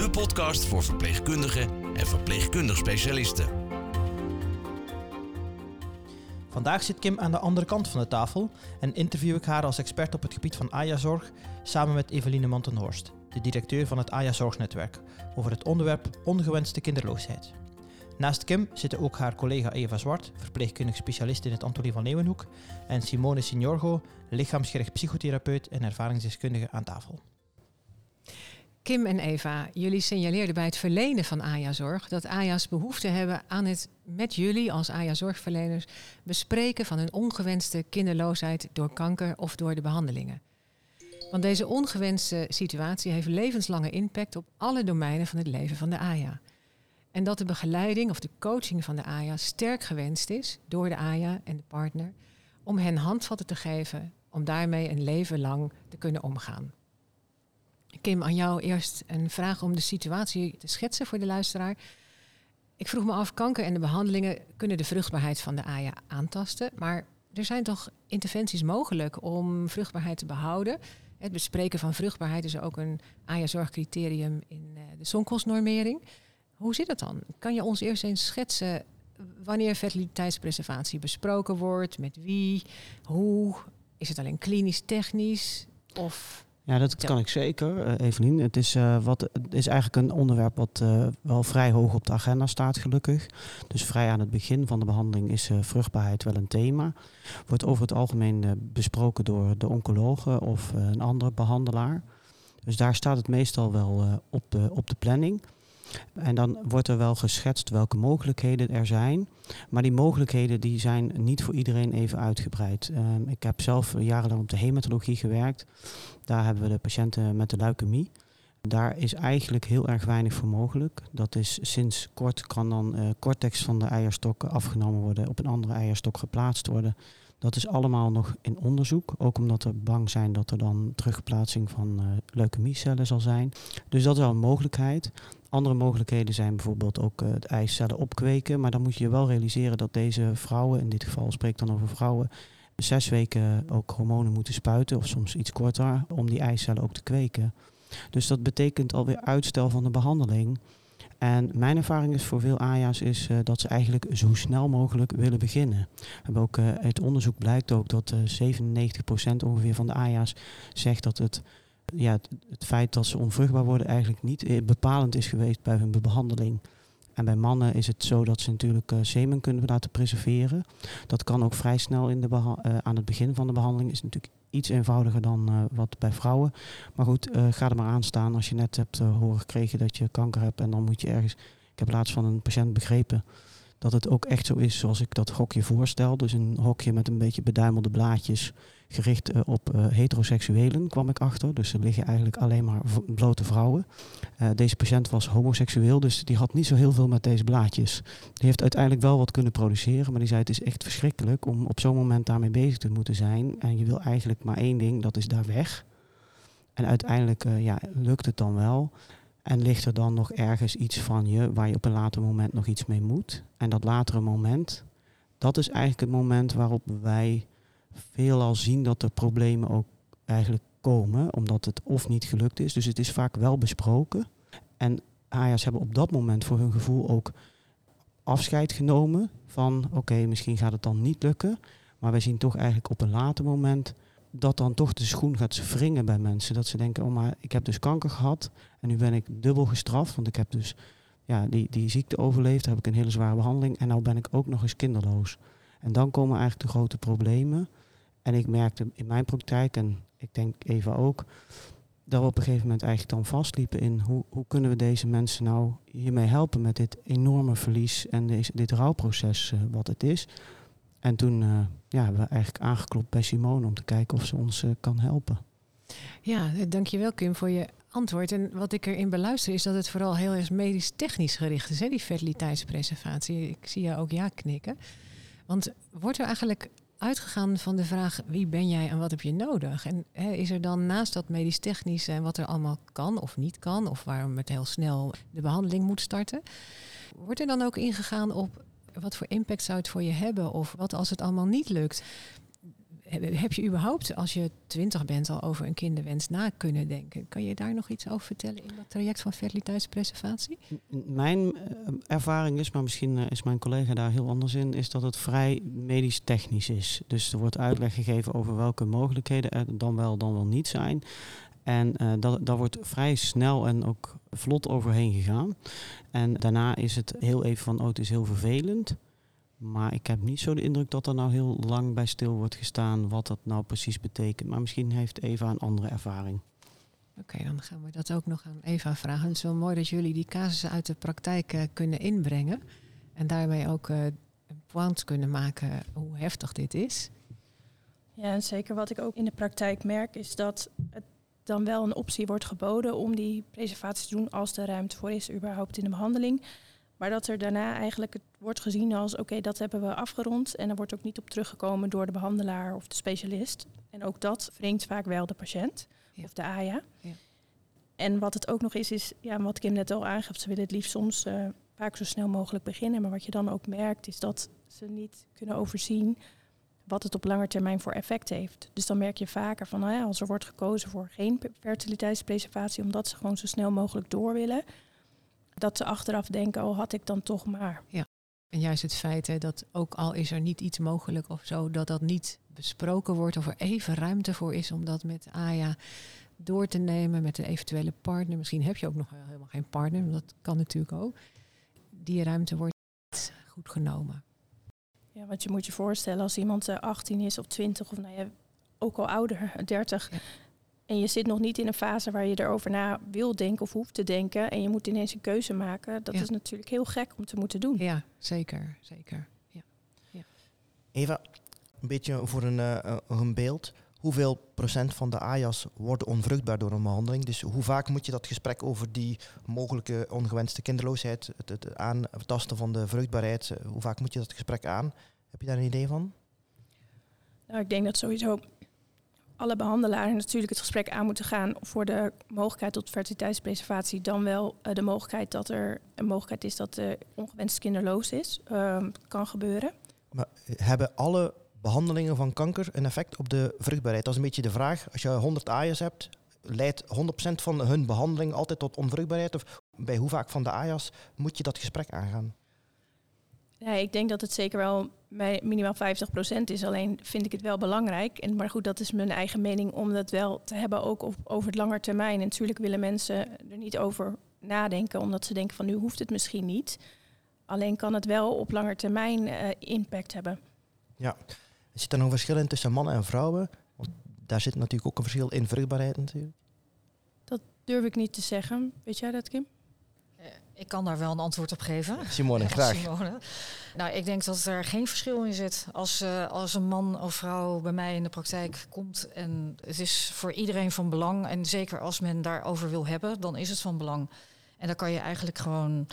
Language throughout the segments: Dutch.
de podcast voor verpleegkundigen en verpleegkundig specialisten. Vandaag zit Kim aan de andere kant van de tafel en interview ik haar als expert op het gebied van AJA-zorg samen met Eveline Mantenhorst, de directeur van het AJA-zorgsnetwerk, over het onderwerp ongewenste kinderloosheid. Naast Kim zitten ook haar collega Eva Zwart, verpleegkundig specialist in het Antonie van Leeuwenhoek, en Simone Signorgo, lichaamsgericht psychotherapeut en ervaringsdeskundige aan tafel. Kim en Eva, jullie signaleerden bij het verlenen van AJA-zorg dat AJA's behoefte hebben aan het met jullie als AJA-zorgverleners bespreken van een ongewenste kinderloosheid door kanker of door de behandelingen. Want deze ongewenste situatie heeft levenslange impact op alle domeinen van het leven van de AJA. En dat de begeleiding of de coaching van de AJA sterk gewenst is door de AJA en de partner om hen handvatten te geven om daarmee een leven lang te kunnen omgaan. Kim, aan jou eerst een vraag om de situatie te schetsen voor de luisteraar. Ik vroeg me af, kanker en de behandelingen kunnen de vruchtbaarheid van de AJA aantasten. Maar er zijn toch interventies mogelijk om vruchtbaarheid te behouden? Het bespreken van vruchtbaarheid is ook een AJA-zorgcriterium in eh, de zonkostnormering. Hoe zit dat dan? Kan je ons eerst eens schetsen wanneer fertiliteitspreservatie besproken wordt, met wie, hoe? Is het alleen klinisch, technisch of ja, dat kan ik zeker, uh, Evelien. Het is, uh, wat, het is eigenlijk een onderwerp wat uh, wel vrij hoog op de agenda staat, gelukkig. Dus vrij aan het begin van de behandeling is vruchtbaarheid wel een thema. Wordt over het algemeen besproken door de oncologen of een andere behandelaar. Dus daar staat het meestal wel op, de, op de planning. En dan wordt er wel geschetst welke mogelijkheden er zijn. Maar die mogelijkheden die zijn niet voor iedereen even uitgebreid. Um, ik heb zelf jarenlang op de hematologie gewerkt. Daar hebben we de patiënten met de leukemie. Daar is eigenlijk heel erg weinig voor mogelijk. Dat is sinds kort kan dan uh, cortex van de eierstok afgenomen worden, op een andere eierstok geplaatst worden. Dat is allemaal nog in onderzoek, ook omdat we bang zijn dat er dan terugplaatsing van uh, leukemiecellen zal zijn. Dus dat is wel een mogelijkheid. Andere mogelijkheden zijn bijvoorbeeld ook uh, het eicellen opkweken, maar dan moet je je wel realiseren dat deze vrouwen, in dit geval spreek dan over vrouwen, zes weken ook hormonen moeten spuiten, of soms iets korter, om die eicellen ook te kweken. Dus dat betekent alweer uitstel van de behandeling. En mijn ervaring is voor veel AJA's is uh, dat ze eigenlijk zo snel mogelijk willen beginnen. Ook, het onderzoek blijkt ook dat uh, 97% ongeveer van de AJA's zegt dat het, ja, het, feit dat ze onvruchtbaar worden eigenlijk niet eh, bepalend is geweest bij hun behandeling. En bij mannen is het zo dat ze natuurlijk uh, semen kunnen laten preserveren. Dat kan ook vrij snel in de uh, aan het begin van de behandeling. Is natuurlijk iets eenvoudiger dan wat bij vrouwen. Maar goed, ga er maar aan staan als je net hebt horen gekregen dat je kanker hebt. En dan moet je ergens. Ik heb laatst van een patiënt begrepen dat het ook echt zo is zoals ik dat hokje voorstel. Dus een hokje met een beetje beduimelde blaadjes gericht uh, op uh, heteroseksuelen, kwam ik achter. Dus er liggen eigenlijk alleen maar blote vrouwen. Uh, deze patiënt was homoseksueel, dus die had niet zo heel veel met deze blaadjes. Die heeft uiteindelijk wel wat kunnen produceren, maar die zei het is echt verschrikkelijk om op zo'n moment daarmee bezig te moeten zijn. En je wil eigenlijk maar één ding, dat is daar weg. En uiteindelijk ja, lukt het dan wel. En ligt er dan nog ergens iets van je waar je op een later moment nog iets mee moet. En dat latere moment, dat is eigenlijk het moment waarop wij veelal zien dat er problemen ook eigenlijk komen, omdat het of niet gelukt is. Dus het is vaak wel besproken. En AJA's hebben op dat moment voor hun gevoel ook afscheid genomen van oké, misschien gaat het dan niet lukken. Maar wij zien toch eigenlijk op een later moment dat dan toch de schoen gaat wringen bij mensen. Dat ze denken, oh maar ik heb dus kanker gehad en nu ben ik dubbel gestraft. Want ik heb dus ja, die, die ziekte overleefd, heb ik een hele zware behandeling en nu ben ik ook nog eens kinderloos. En dan komen eigenlijk de grote problemen. En ik merkte in mijn praktijk, en ik denk even ook, dat we op een gegeven moment eigenlijk dan vastliepen in hoe, hoe kunnen we deze mensen nou hiermee helpen met dit enorme verlies en deze, dit rouwproces uh, wat het is. En toen uh, ja, hebben we eigenlijk aangeklopt bij Simone om te kijken of ze ons uh, kan helpen. Ja, dankjewel Kim voor je antwoord. En wat ik erin beluister is dat het vooral heel erg medisch-technisch gericht is, hè, die fertiliteitspreservatie. Ik zie je ook ja knikken. Want wordt er eigenlijk uitgegaan van de vraag wie ben jij en wat heb je nodig? En hè, is er dan naast dat medisch-technisch en wat er allemaal kan of niet kan, of waarom het heel snel de behandeling moet starten, wordt er dan ook ingegaan op wat voor impact zou het voor je hebben? Of wat als het allemaal niet lukt? Heb je überhaupt, als je twintig bent, al over een kinderwens na kunnen denken? Kan je daar nog iets over vertellen in dat traject van fertiliteitspreservatie? Mijn eh, ervaring is, maar misschien eh, is mijn collega daar heel anders in, is dat het vrij medisch-technisch is. Dus er wordt uitleg gegeven over welke mogelijkheden er dan wel, dan wel niet zijn. En uh, dat, daar wordt vrij snel en ook vlot overheen gegaan. En daarna is het heel even van, oh het is heel vervelend. Maar ik heb niet zo de indruk dat er nou heel lang bij stil wordt gestaan wat dat nou precies betekent. Maar misschien heeft Eva een andere ervaring. Oké, dan gaan we dat ook nog aan Eva vragen. Het is wel mooi dat jullie die casussen uit de praktijk uh, kunnen inbrengen. En daarmee ook uh, een point kunnen maken hoe heftig dit is. Ja, en zeker wat ik ook in de praktijk merk is dat het dan wel een optie wordt geboden om die preservatie te doen als er ruimte voor is überhaupt in de behandeling. Maar dat er daarna eigenlijk het wordt gezien als oké, dat hebben we afgerond. En er wordt ook niet op teruggekomen door de behandelaar of de specialist. En ook dat wringt vaak wel de patiënt of de AYA. Ja. En wat het ook nog is, is ja, wat Kim net al aangaf, ze willen het liefst soms uh, vaak zo snel mogelijk beginnen. Maar wat je dan ook merkt, is dat ze niet kunnen overzien wat het op lange termijn voor effect heeft. Dus dan merk je vaker van nou ja, als er wordt gekozen voor geen fertiliteitspreservatie, omdat ze gewoon zo snel mogelijk door willen, dat ze achteraf denken, oh had ik dan toch maar. Ja. En juist het feit hè, dat ook al is er niet iets mogelijk of zo, dat dat niet besproken wordt of er even ruimte voor is om dat met AYA door te nemen met een eventuele partner. Misschien heb je ook nog helemaal geen partner, dat kan natuurlijk ook. Die ruimte wordt niet goed genomen. Ja, want je moet je voorstellen als iemand 18 eh, is of 20 of nou ja, ook al ouder, 30. En je zit nog niet in een fase waar je erover na wil denken of hoeft te denken. En je moet ineens een keuze maken. Dat is natuurlijk heel gek om te moeten doen. Ja, zeker. zeker. Ja. ja. Eva, een beetje voor een, uh, een beeld. Hoeveel procent van de AJA's worden onvruchtbaar door een behandeling? Dus hoe vaak moet je dat gesprek over die mogelijke ongewenste kinderloosheid, het, het aantasten van de vruchtbaarheid, eh, hoe vaak moet je dat gesprek aan? Heb je daar een idee van? Nou, ik denk dat sowieso alle behandelaren natuurlijk het gesprek aan moeten gaan voor de mogelijkheid tot fertiliteitspreservatie, dan wel uh, de mogelijkheid dat er een mogelijkheid is dat de ongewenst kinderloos is. Uh, kan gebeuren. Maar hebben alle behandelingen van kanker een effect op de vruchtbaarheid? Dat is een beetje de vraag. Als je 100 AIA's hebt, leidt 100% van hun behandeling altijd tot onvruchtbaarheid? Of bij hoe vaak van de AIA's moet je dat gesprek aangaan? Ja, ik denk dat het zeker wel minimaal 50% is. Alleen vind ik het wel belangrijk. En, maar goed, dat is mijn eigen mening om dat wel te hebben ook op, over het lange termijn. En natuurlijk willen mensen er niet over nadenken, omdat ze denken van nu hoeft het misschien niet. Alleen kan het wel op lange termijn uh, impact hebben. Ja, er zit er nog een verschil in tussen mannen en vrouwen? Want daar zit natuurlijk ook een verschil in vruchtbaarheid natuurlijk. Dat durf ik niet te zeggen. Weet jij dat, Kim? Eh, ik kan daar wel een antwoord op geven. Simone, graag. Simone. Nou, ik denk dat er geen verschil in zit. Als, uh, als een man of vrouw bij mij in de praktijk komt en het is voor iedereen van belang. En zeker als men daarover wil hebben, dan is het van belang. En dan kan je eigenlijk gewoon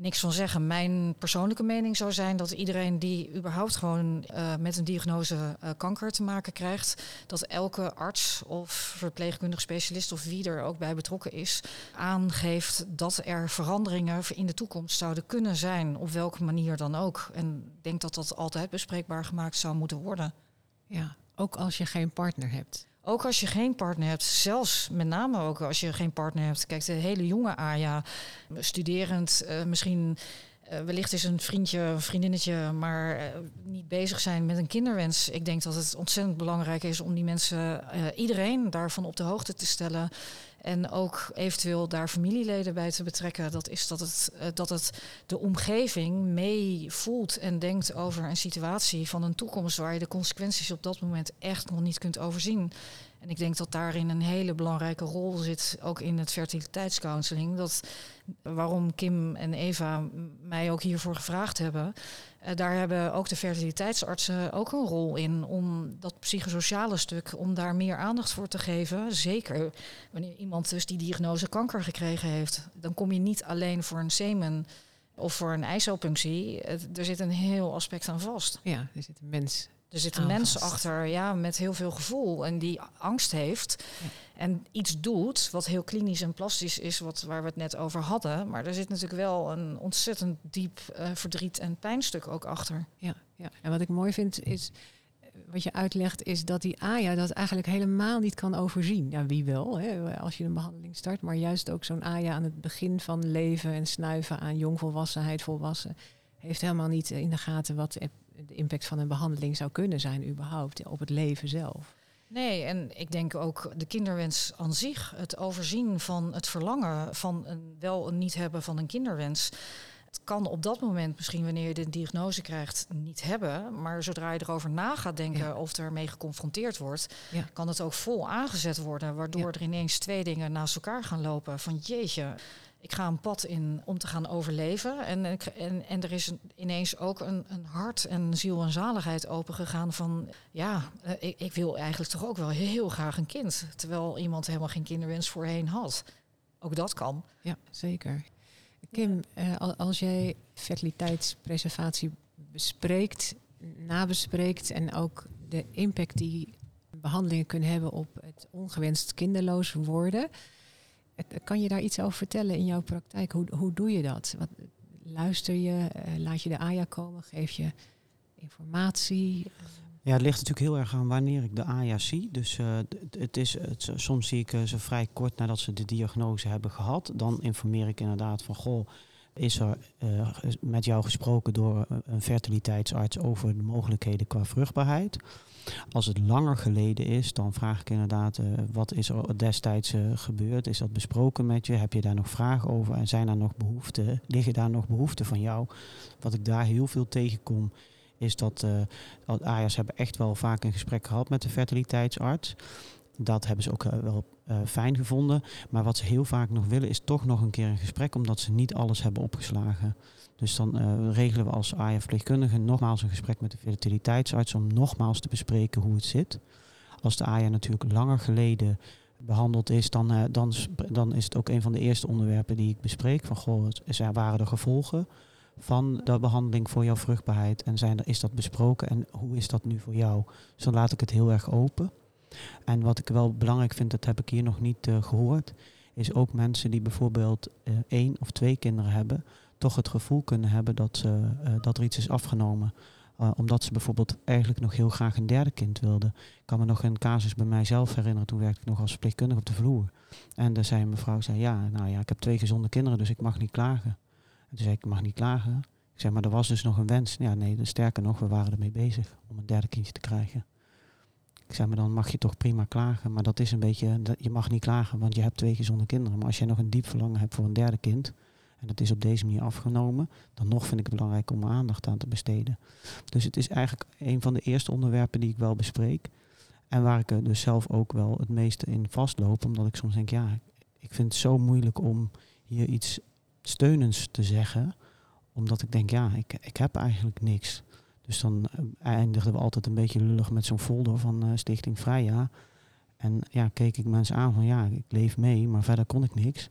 niks van zeggen. Mijn persoonlijke mening zou zijn dat iedereen die überhaupt gewoon uh, met een diagnose uh, kanker te maken krijgt, dat elke arts of verpleegkundig specialist of wie er ook bij betrokken is, aangeeft dat er veranderingen in de toekomst zouden kunnen zijn, op welke manier dan ook. En ik denk dat dat altijd bespreekbaar gemaakt zou moeten worden. Ja, ook als je geen partner hebt. Ook als je geen partner hebt, zelfs met name ook als je geen partner hebt. Kijk, de hele jonge Aja, studerend, uh, misschien uh, wellicht is een vriendje, vriendinnetje, maar uh, niet bezig zijn met een kinderwens. Ik denk dat het ontzettend belangrijk is om die mensen, iedereen daarvan op de hoogte te stellen. En ook eventueel daar familieleden bij te betrekken. Dat is dat het, dat het de omgeving mee voelt en denkt over een situatie van een toekomst waar je de consequenties op dat moment echt nog niet kunt overzien. En ik denk dat daarin een hele belangrijke rol zit, ook in het fertiliteitscounseling. Dat waarom Kim en Eva mij ook hiervoor gevraagd hebben. Uh, daar hebben ook de fertiliteitsartsen ook een rol in om dat psychosociale stuk, om daar meer aandacht voor te geven. Zeker wanneer iemand dus die diagnose kanker gekregen heeft. Dan kom je niet alleen voor een semen of voor een ijselpunctie. Er zit een heel aspect aan vast. Ja, er zit een mens er zit een mens achter ja, met heel veel gevoel en die angst heeft. En iets doet wat heel klinisch en plastisch is, wat, waar we het net over hadden. Maar er zit natuurlijk wel een ontzettend diep uh, verdriet en pijnstuk ook achter. Ja, ja, en wat ik mooi vind is, eh, wat je uitlegt, is dat die Aya dat eigenlijk helemaal niet kan overzien. Ja, wie wel, hè, als je een behandeling start. Maar juist ook zo'n Aya aan het begin van leven en snuiven aan jongvolwassenheid, volwassen heeft helemaal niet in de gaten wat de impact van een behandeling zou kunnen zijn überhaupt op het leven zelf. Nee, en ik denk ook de kinderwens aan zich, het overzien van het verlangen van een wel een niet hebben van een kinderwens. Het kan op dat moment misschien wanneer je de diagnose krijgt niet hebben, maar zodra je erover na gaat denken of ermee geconfronteerd wordt, kan het ook vol aangezet worden, waardoor er ineens twee dingen naast elkaar gaan lopen. Van jeetje, ik ga een pad in om te gaan overleven. En, en, en er is ineens ook een, een hart en ziel en zaligheid opengegaan van... ja, eh, ik, ik, wil eigenlijk toch ook wel heel graag een kind. Terwijl iemand helemaal geen kinderwens voorheen had. Ook dat kan. Ja, zeker. Kim, eh, als jij fertiliteitspreservatie bespreekt, nabespreekt... en ook de impact die behandelingen kunnen hebben op het ongewenst kinderloos worden... Kan je daar iets over vertellen in jouw praktijk? Hoe, hoe doe je dat? Wat, luister je? Eh, laat je de AYA komen? Geef je informatie? Ja, het ligt natuurlijk heel erg aan wanneer ik de AYA zie. Dus uh, het is, het, soms zie ik ze vrij kort nadat ze de diagnose hebben gehad. Dan informeer ik inderdaad van, goh, is er met jou gesproken door een fertiliteitsarts over de mogelijkheden qua vruchtbaarheid? Als het langer geleden is, dan vraag ik inderdaad, uh, wat is er destijds uh, gebeurd? Is dat besproken met je? Heb je daar nog vragen over? En zijn er nog behoeften? Liggen daar nog behoeften van jou? Wat ik daar heel veel tegenkom, is dat uh, hebben echt wel vaak een gesprek gehad met de fertiliteitsarts. Dat hebben ze ook wel fijn gevonden. Maar wat ze heel vaak nog willen, is toch nog een keer een gesprek, omdat ze niet alles hebben opgeslagen. Dus dan uh, regelen we als AIA-verpleegkundige nogmaals een gesprek met de fertiliteitsarts om nogmaals te bespreken hoe het zit. Als de AIA natuurlijk langer geleden behandeld is, dan, uh, dan, dan is het ook een van de eerste onderwerpen die ik bespreek. Van goh, waren er gevolgen van de behandeling voor jouw vruchtbaarheid en zijn is dat besproken en hoe is dat nu voor jou? Dus dan laat ik het heel erg open. En wat ik wel belangrijk vind, dat heb ik hier nog niet uh, gehoord, is ook mensen die bijvoorbeeld één of twee kinderen hebben, toch het gevoel kunnen hebben dat, uh, dat er iets is afgenomen. Uh, omdat ze bijvoorbeeld eigenlijk nog heel graag een derde kind wilden. Ik kan me nog een casus bij mijzelf herinneren. Toen werkte ik nog als verpleegkundige op de vloer. En dan zei een mevrouw, zei, ja, nou ja, ik heb twee gezonde kinderen, dus ik mag niet klagen. En toen zei ik, ik mag niet klagen. Ik zei, maar er was dus nog een wens. Ja, nee, dus sterker nog, we waren ermee bezig om een derde kindje te krijgen. Ik zei, maar dan mag je toch prima klagen. Maar dat is een beetje, je mag niet klagen, want je hebt twee gezonde kinderen. Maar als je nog een diep verlangen hebt voor een derde kind, en dat is op deze manier afgenomen, dan nog vind ik het belangrijk om aandacht aan te besteden. Dus het is eigenlijk een van de eerste onderwerpen die ik wel bespreek. En waar ik er dus zelf ook wel het meeste in vastloop, omdat ik soms denk, ja, ik vind het zo moeilijk om hier iets steunends te zeggen, omdat ik denk, ja, ik, ik heb eigenlijk niks. Dus dan eh, eindigden we altijd een beetje lullig met zo'n folder van uh, Stichting Vrija. En ja, keek ik mensen aan van ja, ik leef mee, maar verder kon ik niks.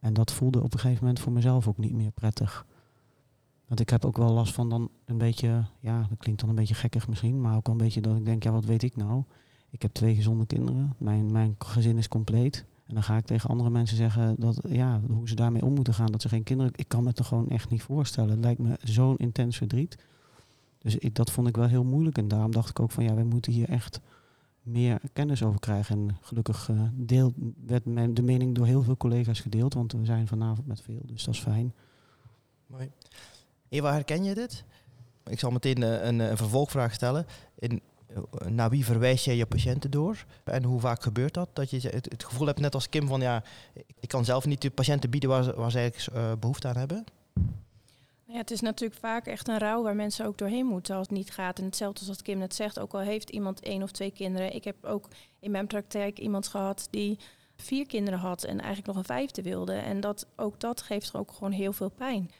En dat voelde op een gegeven moment voor mezelf ook niet meer prettig. Want ik heb ook wel last van dan een beetje, ja, dat klinkt dan een beetje gekkig misschien, maar ook een beetje dat ik denk, ja, wat weet ik nou? Ik heb twee gezonde kinderen, mijn, mijn gezin is compleet. En dan ga ik tegen andere mensen zeggen dat, ja, hoe ze daarmee om moeten gaan, dat ze geen kinderen. Ik kan me het er gewoon echt niet voorstellen. Het lijkt me zo'n intens verdriet. Dus ik, dat vond ik wel heel moeilijk. En daarom dacht ik ook van, ja, wij moeten hier echt meer kennis over krijgen. En gelukkig uh, deel, werd mijn, de mening door heel veel collega's gedeeld, want we zijn vanavond met veel, dus dat is fijn. Mooi. Eva, herken je dit? Ik zal meteen uh, een, een, vervolgvraag stellen. In, uh, naar wie verwijs jij je patiënten door? En hoe vaak gebeurt dat? Dat je het, gevoel hebt, net als Kim, van ja, ik kan zelf niet de patiënten bieden waar, ze eigenlijk behoefte aan hebben? Ja, het is natuurlijk vaak echt een rouw waar mensen ook doorheen moeten als het niet gaat. En hetzelfde als wat Kim net zegt, ook al heeft iemand één of twee kinderen. Ik heb ook in mijn praktijk iemand gehad die vier kinderen had en eigenlijk nog een vijfde wilde. En dat, ook dat geeft ook gewoon heel veel pijn.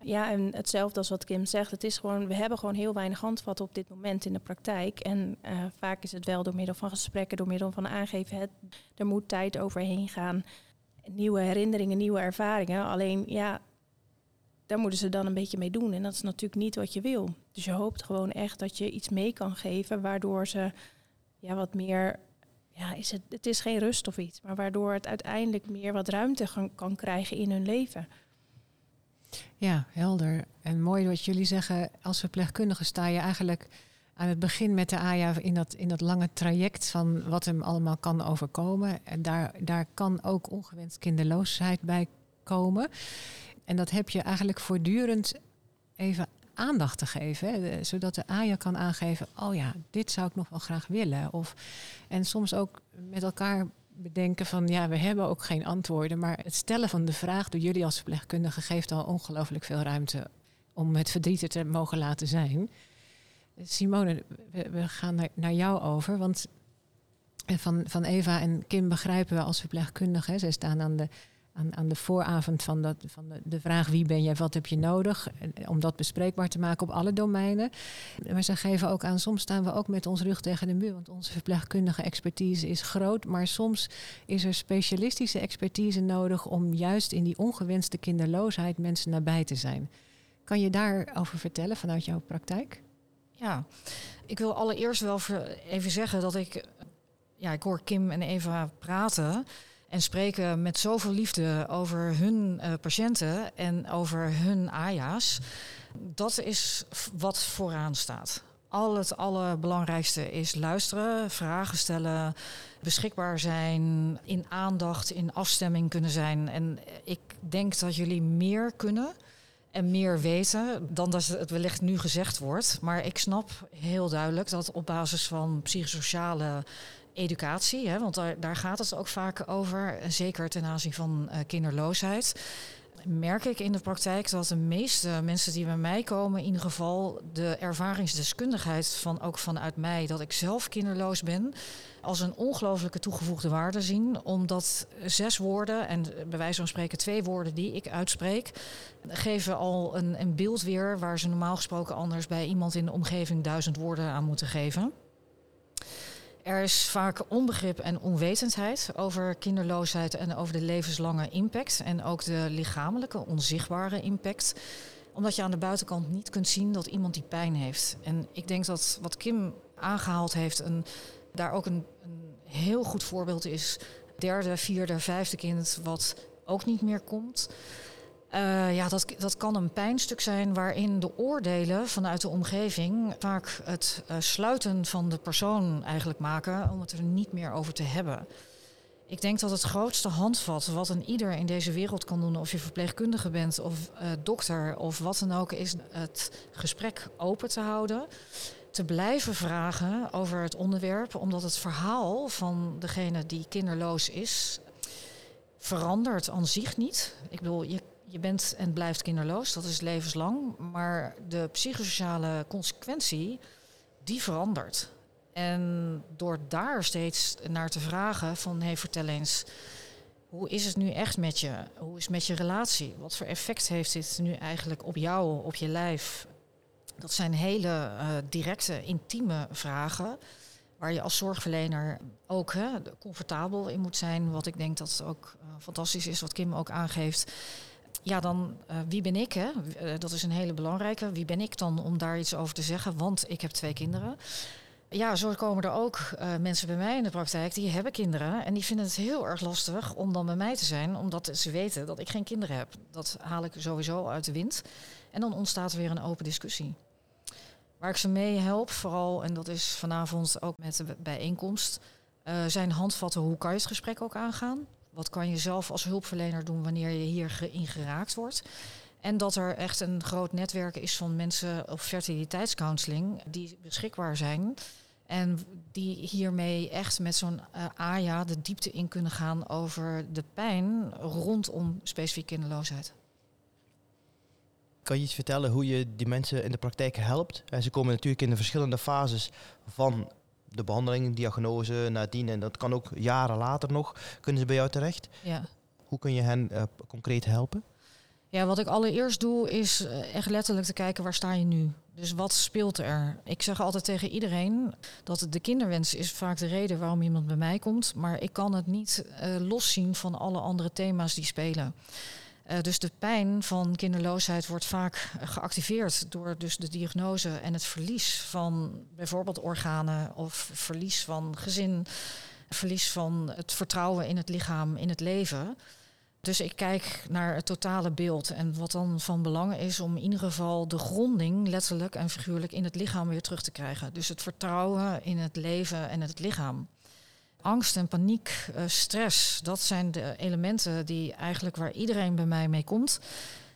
Ja, en hetzelfde als wat Kim zegt, het is gewoon, we hebben gewoon heel weinig handvatten op dit moment in de praktijk. En uh, vaak is het wel door middel van gesprekken, door middel van aangeven, het, er moet tijd overheen gaan. Nieuwe herinneringen, nieuwe ervaringen. Alleen ja, daar moeten ze dan een beetje mee doen. En dat is natuurlijk niet wat je wil. Dus je hoopt gewoon echt dat je iets mee kan geven, waardoor ze ja, wat meer. Ja, is het, het is geen rust of iets, maar waardoor het uiteindelijk meer wat ruimte kan, krijgen in hun leven. Ja, helder. En mooi wat jullie zeggen, als verpleegkundige sta je eigenlijk aan het begin met de AJA in dat, in dat lange traject van wat hem allemaal kan overkomen. En daar, daar kan ook ongewenst kinderloosheid bij komen. En dat heb je eigenlijk voortdurend even aandacht te geven. Hè, zodat de AJA kan aangeven, oh ja, dit zou ik nog wel graag willen. Of, en soms ook met elkaar bedenken van, ja, we hebben ook geen antwoorden. Maar het stellen van de vraag door jullie als verpleegkundige geeft al ongelooflijk veel ruimte om het verdriet er te mogen laten zijn. Simone, we, gaan naar, jou over. Want van, van Eva en Kim begrijpen we als verpleegkundige. Zij staan aan de aan, aan de vooravond van, dat, van de, de, vraag wie ben jij, wat heb je nodig, om dat bespreekbaar te maken op alle domeinen. Maar ze geven ook aan, soms staan we ook met ons rug tegen de muur, want onze verpleegkundige expertise is groot, maar soms is er specialistische expertise nodig om juist in die ongewenste kinderloosheid mensen nabij te zijn. Kan je daarover vertellen vanuit jouw praktijk? Ja, ik wil allereerst wel even zeggen dat ik, ja, ik hoor Kim en Eva praten en spreken met zoveel liefde over hun uh, patiënten en over hun AJA's. Dat is wat vooraan staat. Al het allerbelangrijkste is luisteren, vragen stellen, beschikbaar zijn, in aandacht, in afstemming kunnen zijn. En ik denk dat jullie meer kunnen en meer weten dan dat het wellicht nu gezegd wordt. Maar ik snap heel duidelijk dat op basis van psychosociale educatie, hè, want daar, daar gaat het ook vaak over, zeker ten aanzien van uh, kinderloosheid. Merk ik in de praktijk dat de meeste mensen die bij mij komen, in ieder geval de ervaringsdeskundigheid van ook vanuit mij, dat ik zelf kinderloos ben, als een ongelooflijke toegevoegde waarde zien. Omdat zes woorden, en bij wijze van spreken twee woorden die ik uitspreek, geven al een, een beeld weer waar ze normaal gesproken anders bij iemand in de omgeving duizend woorden aan moeten geven. Er is vaak onbegrip en onwetendheid over kinderloosheid en over de levenslange impact. En ook de lichamelijke, onzichtbare impact. Omdat je aan de buitenkant niet kunt zien dat iemand die pijn heeft. En ik denk dat wat Kim aangehaald heeft, een, daar ook een, een heel goed voorbeeld is. Derde, vierde, vijfde kind wat ook niet meer komt. Uh, ja, dat, dat kan een pijnstuk zijn waarin de oordelen vanuit de omgeving vaak het uh, sluiten van de persoon eigenlijk maken om het er niet meer over te hebben. Ik denk dat het grootste handvat wat een ieder in deze wereld kan doen, of je verpleegkundige bent of uh, dokter of wat dan ook, is het gesprek open te houden. Te blijven vragen over het onderwerp, omdat het verhaal van degene die kinderloos is, verandert aan zich niet. Ik bedoel, je je bent en blijft kinderloos, dat is levenslang. Maar de psychosociale consequentie, die verandert. En door daar steeds naar te vragen van... hey, vertel eens, hoe is het nu echt met je? Hoe is het met je relatie? Wat voor effect heeft dit nu eigenlijk op jou, op je lijf? Dat zijn hele uh, directe, intieme vragen... waar je als zorgverlener ook hè, comfortabel in moet zijn. Wat ik denk dat ook uh, fantastisch is, wat Kim ook aangeeft ja, dan uh, wie ben ik? Hè? Uh, dat is een hele belangrijke. Wie ben ik dan om daar iets over te zeggen? Want ik heb twee kinderen. Ja, zo komen er ook uh, mensen bij mij in de praktijk die hebben kinderen. En die vinden het heel erg lastig om dan bij mij te zijn, omdat ze weten dat ik geen kinderen heb. Dat haal ik sowieso uit de wind. En dan ontstaat er weer een open discussie. Waar ik ze mee help, vooral, en dat is vanavond ook met de bijeenkomst, zijn handvatten hoe kan je het gesprek ook aangaan. Wat kan je zelf als hulpverlener doen wanneer je hierin geraakt wordt? En dat er echt een groot netwerk is van mensen op fertiliteitscounseling die beschikbaar zijn. En die hiermee echt met zo'n uh, AJA de diepte in kunnen gaan over de pijn rondom specifiek kinderloosheid. Kan je iets vertellen hoe je die mensen in de praktijk helpt? En ze komen natuurlijk in de verschillende fases van de behandeling, diagnose, nadien. En dat kan ook jaren later nog. Kunnen ze bij jou terecht? Ja. Hoe kun je hen uh, concreet helpen? Ja, wat ik allereerst doe is eh, echt letterlijk te kijken waar sta je nu. Dus wat speelt er? Ik zeg altijd tegen iedereen dat de kinderwens is vaak de reden waarom iemand bij mij komt. Maar ik kan het niet uh, loszien van alle andere thema's die spelen. Uh, dus de pijn van kinderloosheid wordt vaak geactiveerd door dus de diagnose en het verlies van bijvoorbeeld organen of verlies van gezin, verlies van het vertrouwen in het lichaam, in het leven. Dus ik kijk naar het totale beeld. En wat dan van belang is om in ieder geval de gronding, letterlijk en figuurlijk, in het lichaam weer terug te krijgen. Dus het vertrouwen in het leven en het lichaam. Angst en paniek, uh, stress, dat zijn de elementen die eigenlijk waar iedereen bij mij mee komt.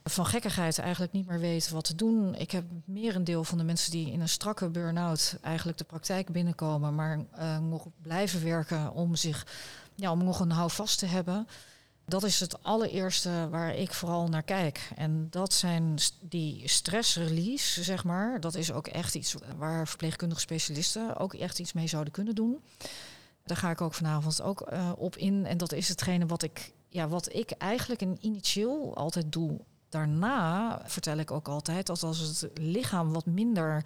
Van gekkigheid eigenlijk niet meer weet wat te doen. Ik heb merendeel van de mensen die in een strakke burn-out eigenlijk de praktijk binnenkomen, maar uh, nog blijven werken om zich ja, om nog een houvast te hebben. Dat is het allereerste waar ik vooral naar kijk. En dat zijn die stressrelease, zeg maar. Dat is ook echt iets waar verpleegkundige specialisten ook echt iets mee zouden kunnen doen. Daar ga ik ook vanavond ook uh, op in. En dat is hetgene wat ik, ja, wat ik eigenlijk in initieel altijd doe. Daarna vertel ik ook altijd dat als het lichaam wat minder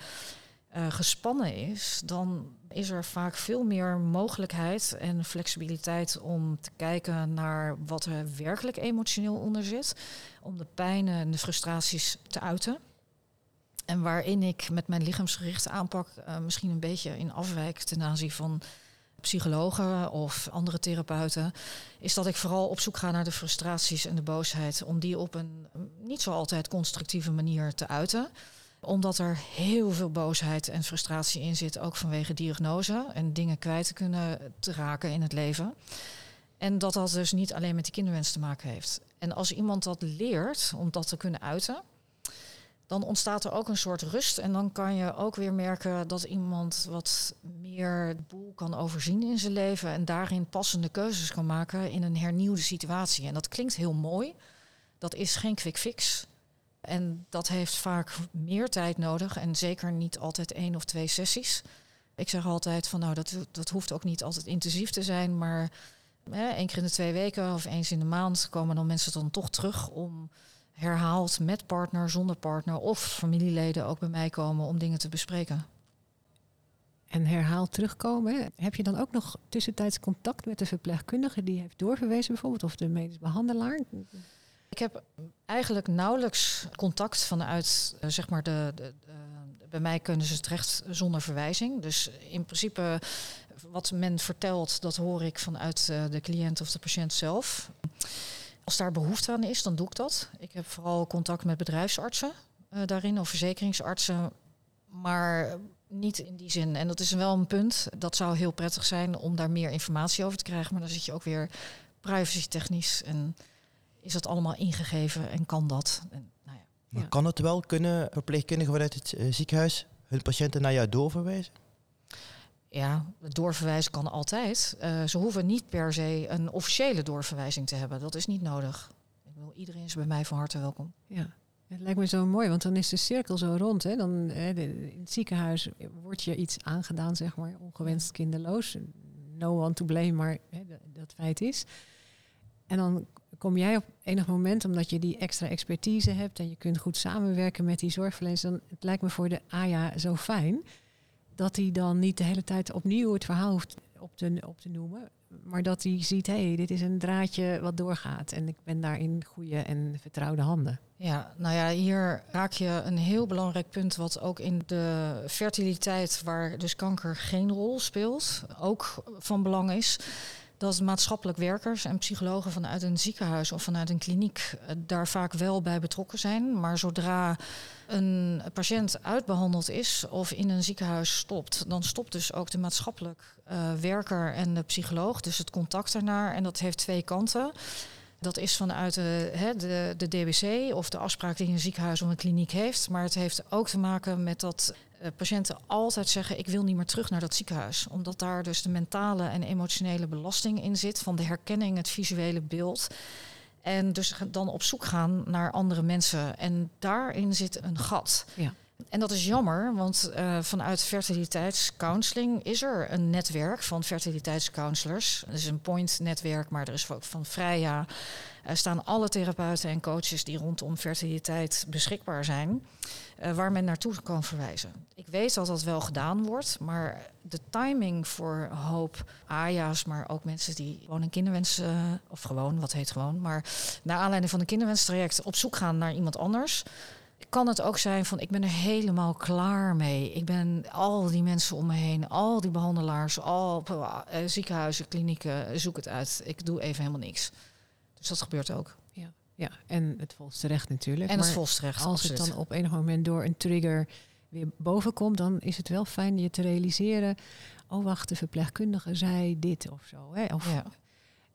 uh, gespannen is, dan is er vaak veel meer mogelijkheid en flexibiliteit om te kijken naar wat er werkelijk emotioneel onder zit. Om de pijn en de frustraties te uiten. En waarin ik met mijn lichaamsgerichte aanpak uh, misschien een beetje in afwijk ten aanzien van psychologen of andere therapeuten, is dat ik vooral op zoek ga naar de frustraties en de boosheid, om die op een niet zo altijd constructieve manier te uiten omdat er heel veel boosheid en frustratie in zit, ook vanwege diagnose en dingen kwijt te kunnen te raken in het leven. En dat dat dus niet alleen met die kinderwens te maken heeft. En als iemand dat leert om dat te kunnen uiten, dan ontstaat er ook een soort rust. En dan kan je ook weer merken dat iemand wat meer boel kan overzien in zijn leven en daarin passende keuzes kan maken in een hernieuwde situatie. En dat klinkt heel mooi. Dat is geen quick fix. En dat heeft vaak meer tijd nodig en zeker niet altijd één of twee sessies. Ik zeg altijd van nou, dat, dat hoeft ook niet altijd intensief te zijn, maar hè, één keer in de twee weken of eens in de maand komen dan mensen dan toch terug om herhaald met partner, zonder partner of familieleden ook bij mij komen om dingen te bespreken. En herhaald terugkomen, heb je dan ook nog tussentijds contact met de verpleegkundige die heeft doorverwezen bijvoorbeeld of de medisch behandelaar? Ik heb eigenlijk nauwelijks contact vanuit, uh, zeg maar, de, de, de, bij mij kunnen ze terecht zonder verwijzing. Dus in principe, wat men vertelt, dat hoor ik vanuit uh, de cliënt of de patiënt zelf. Als daar behoefte aan is, dan doe ik dat. Ik heb vooral contact met bedrijfsartsen uh, daarin, of verzekeringsartsen. Maar niet in die zin. En dat is wel een punt. Dat zou heel prettig zijn om daar meer informatie over te krijgen. Maar dan zit je ook weer privacy technisch en is dat allemaal ingegeven en kan dat? En, nou ja. Maar kan het wel? Kunnen verpleegkundigen vanuit het uh, ziekenhuis hun patiënten naar jou doorverwijzen? Ja, doorverwijzen kan altijd. Uh, ze hoeven niet per se een officiële doorverwijzing te hebben. Dat is niet nodig. Ik bedoel, iedereen is bij mij van harte welkom. Ja. Het lijkt me zo mooi, want dan is de cirkel zo rond. Hè? Dan, hè, in het ziekenhuis wordt je iets aangedaan, zeg maar, ongewenst kinderloos. No one to blame, maar hè, dat, dat feit is. En dan kom jij op enig moment, omdat je die extra expertise hebt en je kunt goed samenwerken met die zorgverleners, dan het lijkt me voor de AJA zo fijn dat hij dan niet de hele tijd opnieuw het verhaal hoeft op te, op te noemen, maar dat hij ziet, hé, hey, dit is een draadje wat doorgaat en ik ben daar in goede en vertrouwde handen. Ja, nou ja, hier raak je een heel belangrijk punt wat ook in de fertiliteit, waar dus kanker geen rol speelt, ook van belang is dat maatschappelijk werkers en psychologen vanuit een ziekenhuis of vanuit een kliniek eh, daar vaak wel bij betrokken zijn. Maar zodra een patiënt uitbehandeld is of in een ziekenhuis stopt, dan stopt dus ook de maatschappelijk uh, werker en de psycholoog. Dus het contact ernaar. En dat heeft twee kanten. Dat is vanuit de, de, de DBC of de afspraak die een ziekenhuis of een kliniek heeft. Maar het heeft ook te maken met dat patiënten altijd zeggen: Ik wil niet meer terug naar dat ziekenhuis. Omdat daar dus de mentale en emotionele belasting in zit van de herkenning, het visuele beeld. En dus dan op zoek gaan naar andere mensen. En daarin zit een gat. Ja. En dat is jammer, want uh, vanuit fertiliteitscounseling is er een netwerk van fertiliteitscounselors. Het is een point-netwerk, maar er is ook van Freya. Er staan alle therapeuten en coaches die rondom fertiliteit beschikbaar zijn, uh, waar men naartoe kan verwijzen. Ik weet dat dat wel gedaan wordt, maar de timing voor hoop AJA's, maar ook mensen die gewoon een kinderwens, uh, of gewoon, wat heet gewoon, maar naar aanleiding van een kinderwenstraject op zoek gaan naar iemand anders kan het ook zijn van ik ben er helemaal klaar mee. Ik ben al die mensen om me heen, al die behandelaars, al uh, ziekenhuizen, klinieken, zoek het uit. Ik doe even helemaal niks. Dus dat gebeurt ook. Ja, ja. en het volstrecht natuurlijk. En het volstrecht. Als het dan op enig moment door een trigger weer boven komt, dan is het wel fijn je te realiseren. Oh, wacht, de verpleegkundige zei dit of zo. Hè? Of, ja.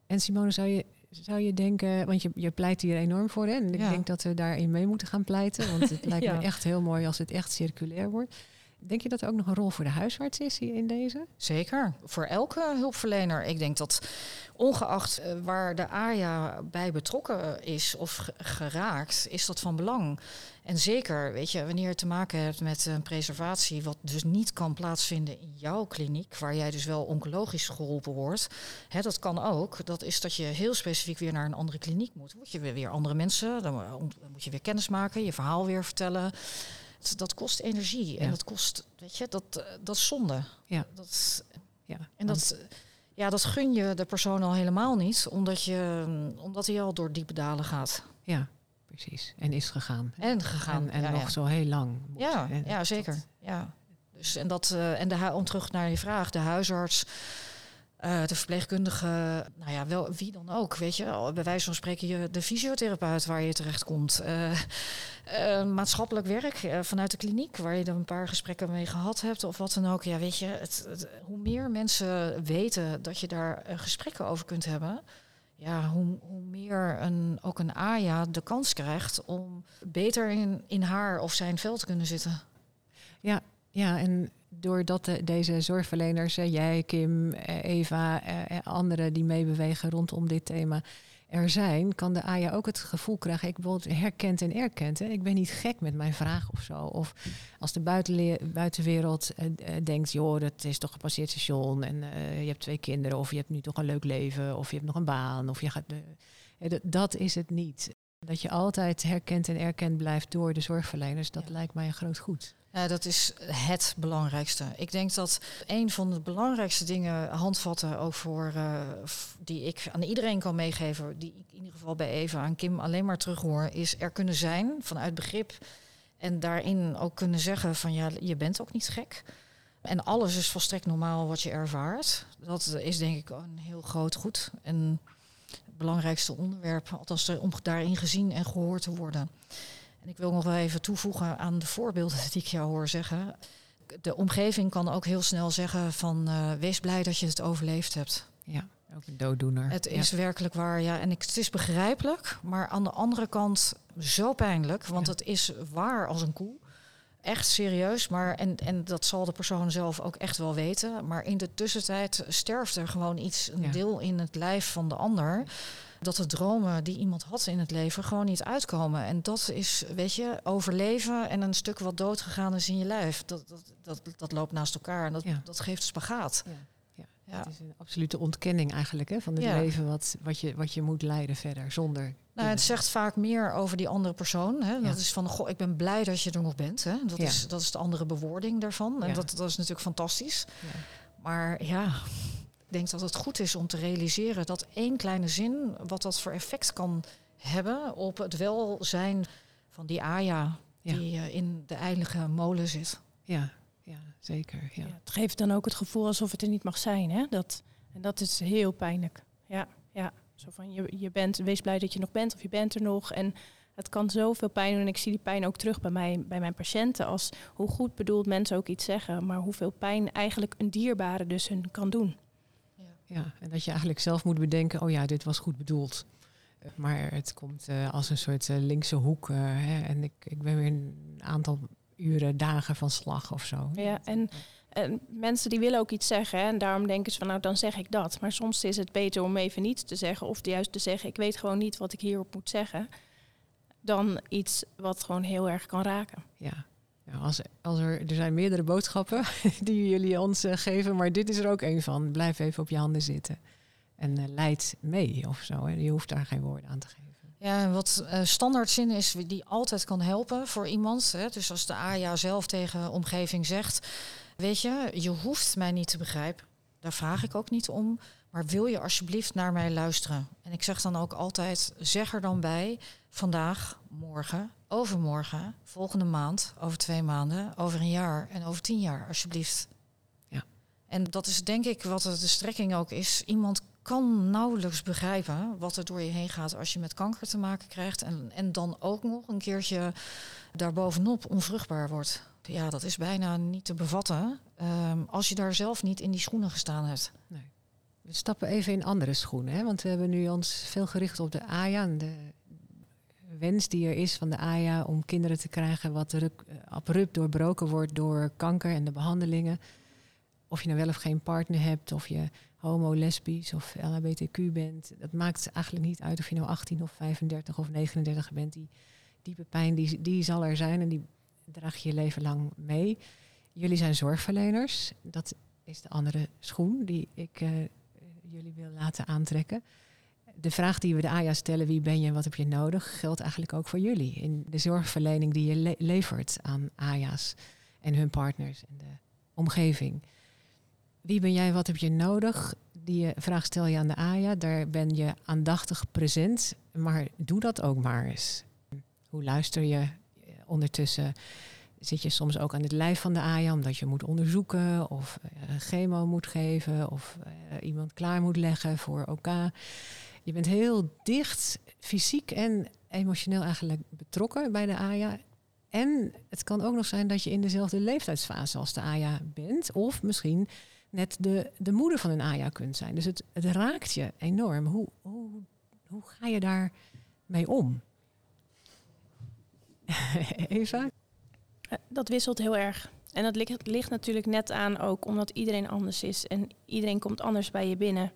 En Simone, zou je zou je denken, want je, je pleit hier enorm voor hè? en ik denk dat we daarin mee moeten gaan pleiten, want het lijkt ja. me echt heel mooi als het echt circulair wordt. Denk je dat er ook nog een rol voor de huisarts is hier in deze? Zeker, voor elke hulpverlener. Ik denk dat ongeacht uh, waar de AJA bij betrokken is of geraakt, is dat van belang. En zeker, weet je, wanneer je te maken hebt met een preservatie, wat dus niet kan plaatsvinden in jouw kliniek, waar jij dus wel oncologisch geholpen wordt, hè, dat kan ook. Dat is dat je heel specifiek weer naar een andere kliniek moet. Moet je weer andere mensen, dan moet je weer kennis maken, je verhaal weer vertellen. Dat, dat kost energie en dat kost, weet je, dat, dat is zonde. Ja. Dat, ja. En dat, ja, dat gun je de persoon al helemaal niet, omdat, je, omdat hij al door diepe dalen gaat. Ja, precies. En is gegaan. En gegaan. En, en ja, nog ja. zo heel lang. Moet. Ja, ja zeker. Dat, ja. Dus, en dat, uh, en de, om terug naar je vraag, de huisarts, uh, de verpleegkundige, nou ja, wel wie dan ook, weet je. Bij wijze van spreken je de fysiotherapeut waar je terecht komt. Uh, maatschappelijk werk vanuit de kliniek, waar je er een paar gesprekken mee gehad hebt of wat dan ook. Ja, weet je, het, hoe meer mensen weten dat je daar gesprekken over kunt hebben ja, hoe, hoe meer een, ook een AJA de kans krijgt om beter in, in haar of zijn vel te kunnen zitten. Ja, ja en doordat de, deze zorgverleners, jij, Kim, Eva, eh, anderen die meebewegen rondom dit thema er zijn, kan de AJA ook het gevoel krijgen, ik word herkend en erkend. Hè. Ik ben niet gek met mijn vraag of zo. Of als de buitenwereld uh, denkt, joh, dat is toch gepasseerd station en uh, je hebt twee kinderen of je hebt nu toch een leuk leven of je hebt nog een baan of je gaat... Uh, dat is het niet. Dat je altijd herkend en erkend blijft door de zorgverleners, dat ja. lijkt mij een groot goed. Ja, dat is het belangrijkste. Ik denk dat een van de belangrijkste dingen, handvatten ook voor uh, die ik aan iedereen kan meegeven, die ik in ieder geval bij Eva aan Kim alleen maar terug hoor, is er kunnen zijn vanuit begrip en daarin ook kunnen zeggen van ja, je bent ook niet gek. En alles is volstrekt normaal wat je ervaart. Dat is denk ik een heel groot goed. En het belangrijkste onderwerp, althans om daarin gezien en gehoord te worden. En ik wil nog wel even toevoegen aan de voorbeelden die ik jou hoor zeggen. De omgeving kan ook heel snel zeggen van uh, wees blij dat je het overleefd hebt. Ja, ook een dooddoener. Het is ja. werkelijk waar, ja. En ik, het is begrijpelijk, maar aan de andere kant zo pijnlijk. Want ja. het is waar als een koe. Echt serieus, maar en, en dat zal de persoon zelf ook echt wel weten. Maar in de tussentijd sterft er gewoon iets, een ja. deel in het lijf van de ander dat de dromen die iemand had in het leven gewoon niet uitkomen. En dat is, weet je, overleven en een stuk wat doodgegaan is in je lijf. Dat, dat, dat, dat loopt naast elkaar en dat, ja. dat geeft spagaat. Ja. Ja. Het is een absolute ontkenning eigenlijk hè, van het ja. leven wat, wat, je, wat je moet leiden verder zonder. Nou, het zegt vaak meer over die andere persoon. Hè. Dat is van, goh, ik ben blij dat je er nog bent. Hè. Dat, is, dat is de andere bewoording daarvan. En dat, dat is natuurlijk fantastisch. Maar ja, denk dat het goed is om te realiseren dat één kleine zin, wat dat voor effect kan hebben op het welzijn van die Aja ja. die uh, in de eindige molen zit. Ja, ja zeker. Ja. ja. het geeft dan ook het gevoel alsof het er niet mag zijn. Hè? Dat, en dat is heel pijnlijk. Ja, ja. Zo van je, je bent, wees blij dat je nog bent of je bent er nog. En het kan zoveel pijn doen. En ik zie die pijn ook terug bij, mij, bij mijn patiënten. Als hoe goed bedoeld mensen ook iets zeggen, maar hoeveel pijn eigenlijk een dierbare dus hun kan doen. Ja, en dat je eigenlijk zelf moet bedenken, oh ja, dit was goed bedoeld. Maar het komt uh, als een soort uh, linkse hoek. Uh, hè, en ik, ik ben weer een aantal uren, dagen van slag of zo. Ja, en En mensen die willen ook iets zeggen hè, en daarom denken ze van nou dan zeg ik dat. Maar soms is het beter om even niets te zeggen of juist te zeggen ik weet gewoon niet wat ik hierop moet zeggen. Dan iets wat gewoon heel erg kan raken. Ja. Als, als er, er zijn meerdere boodschappen die jullie ons uh, geven, maar dit is er ook een van. Blijf even op je handen zitten. En uh, leid mee of zo. Hè. Je hoeft daar geen woorden aan te geven. Ja, wat uh, standaardzin is die altijd kan helpen voor iemand. Hè. Dus als de AJA zelf tegen omgeving zegt Weet je, je hoeft mij niet te begrijpen. Daar vraag ik ook niet om. Maar wil je alsjeblieft naar mij luisteren? En ik zeg dan ook altijd: zeg er dan bij vandaag, morgen, overmorgen, volgende maand, over twee maanden, over een jaar en over tien jaar, alsjeblieft. Ja. En dat is denk ik wat de strekking ook is. Iemand kan nauwelijks begrijpen wat er door je heen gaat als je met kanker te maken krijgt. En, en dan ook nog een keertje daarbovenop onvruchtbaar wordt ja, dat is bijna niet te bevatten um, als je daar zelf niet in die schoenen gestaan hebt. Nee. We stappen even in andere schoenen, hè? want we hebben nu ons veel gericht op de AYA en de wens die er is van de AYA om kinderen te krijgen wat eh, abrupt doorbroken wordt door kanker en de behandelingen. Of je nou wel of geen partner hebt, of je homo, lesbisch of LHBTQ bent. Dat maakt eigenlijk niet uit of je nou 18 of 35 of 39 bent. Die diepe pijn die, die zal er zijn en die draag je je leven lang mee. Jullie zijn zorgverleners. Dat is de andere schoen die ik uh, jullie wil laten aantrekken. De vraag die we de AJA stellen, wie ben je en wat heb je nodig, geldt eigenlijk ook voor jullie. In de zorgverlening die je le levert aan AJA's en hun partners en de omgeving. Wie ben jij, wat heb je nodig? Die vraag stel je aan de AJA. Daar ben je aandachtig present. Maar doe dat ook maar eens. Hoe luister je? ondertussen zit je soms ook aan het lijf van de AJA, omdat je moet onderzoeken of uh, chemo moet geven of iemand klaar moet leggen voor OK. Je bent heel dicht, fysiek en emotioneel eigenlijk betrokken bij de AJA. En het kan ook nog zijn dat je in dezelfde leeftijdsfase als de AJA bent, of misschien net de, de moeder van een AJA kunt zijn. Dus het, het raakt je enorm. Hoe, hoe, ga je daar mee om? Eva? Eh, dat wisselt heel erg. En dat ligt, natuurlijk net aan ook omdat iedereen anders is en iedereen komt anders bij je binnen.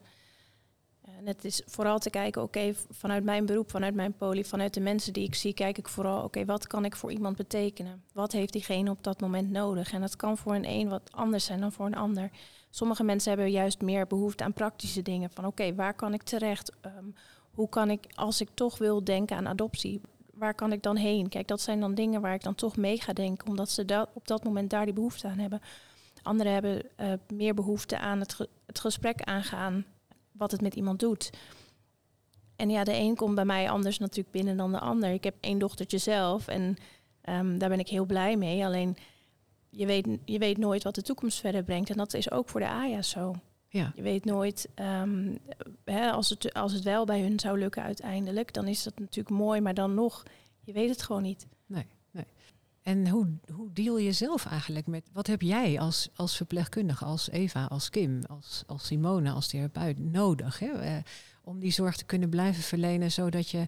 En het is vooral te kijken, oké, vanuit mijn beroep, vanuit mijn poli, vanuit de mensen die ik zie, kijk ik vooral, oké, wat kan ik voor iemand betekenen? Wat heeft diegene op dat moment nodig? En dat kan voor een een wat anders zijn dan voor een ander. Sommige mensen hebben juist meer behoefte aan praktische dingen. Van oké, waar kan ik terecht? Um, hoe kan ik, als ik toch wil denken aan adoptie, waar kan ik dan heen? Kijk, dat zijn dan dingen waar ik dan toch mee ga denken, omdat ze dat, op dat moment daar die behoefte aan hebben. Anderen hebben uh, meer behoefte aan het, het gesprek aangaan, wat het met iemand doet. En ja, de een komt bij mij anders natuurlijk binnen dan de ander. Ik heb één dochtertje zelf en um, daar ben ik heel blij mee. Alleen je weet, je weet nooit wat de toekomst verder brengt. En dat is ook voor de AJA zo. Ja. Je weet nooit, um, hè, als, het, als het wel bij hun zou lukken uiteindelijk, dan is dat natuurlijk mooi, maar dan nog, je weet het gewoon niet. En hoe, hoe deal je zelf eigenlijk met, wat heb jij als, als verpleegkundige, als Eva, als Kim, als, als Simone, als therapeut nodig hè, uh, om die zorg te kunnen blijven verlenen, zodat je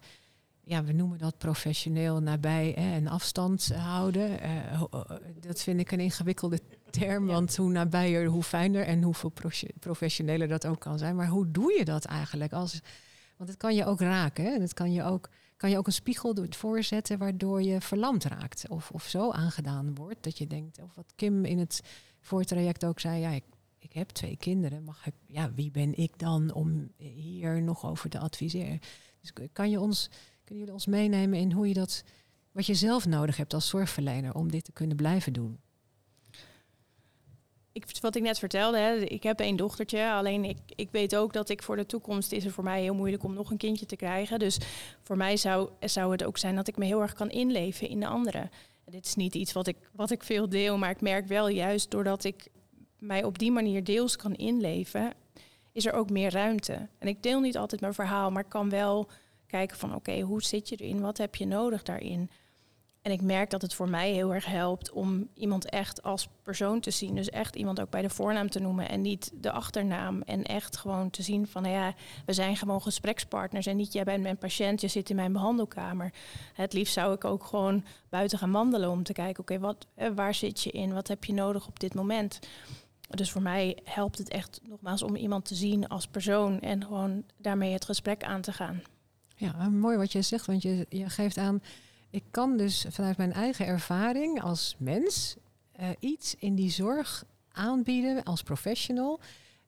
ja, we noemen dat professioneel nabij hè, en afstand houden. Uh, dat vind ik een ingewikkelde term, want hoe nabijer, hoe fijner en hoeveel professioneler dat ook kan zijn. Maar hoe doe je dat eigenlijk? Als, want het kan je ook raken. Hè? Het kan je ook, kan je ook een spiegel voorzetten waardoor je verlamd raakt. Of, of zo aangedaan wordt dat je denkt, of wat Kim in het voortraject ook zei, ja, ik, ik heb twee kinderen. Mag ik, ja, wie ben ik dan om hier nog over te adviseren? Dus kan je ons kunnen jullie ons meenemen in hoe je dat, wat je zelf nodig hebt als zorgverlener om dit te kunnen blijven doen? Ik, wat ik net vertelde, hè, ik heb één dochtertje. Alleen ik, ik weet ook dat ik voor de toekomst is het voor mij heel moeilijk om nog een kindje te krijgen. Dus voor mij zou, zou het ook zijn dat ik me heel erg kan inleven in de anderen. dit is niet iets wat ik, wat ik veel deel, maar ik merk wel juist doordat ik mij op die manier deels kan inleven, is er ook meer ruimte. En ik deel niet altijd mijn verhaal, maar kan wel kijken van oké, hoe zit je erin? Wat heb je nodig daarin? En ik merk dat het voor mij heel erg helpt om iemand echt als persoon te zien. Dus echt iemand ook bij de voornaam te noemen en niet de achternaam. En echt gewoon te zien van, nou ja, we zijn gewoon gesprekspartners. En niet jij bent mijn patiënt, je zit in mijn behandelkamer. Het liefst zou ik ook gewoon buiten gaan wandelen om te kijken, oké, wat, waar zit je in? Wat heb je nodig op dit moment? Dus voor mij helpt het echt nogmaals om iemand te zien als persoon en gewoon daarmee het gesprek aan te gaan. Ja, mooi wat je zegt, want je, je geeft aan, ik kan dus vanuit mijn eigen ervaring als mens uh, iets in die zorg aanbieden als professional,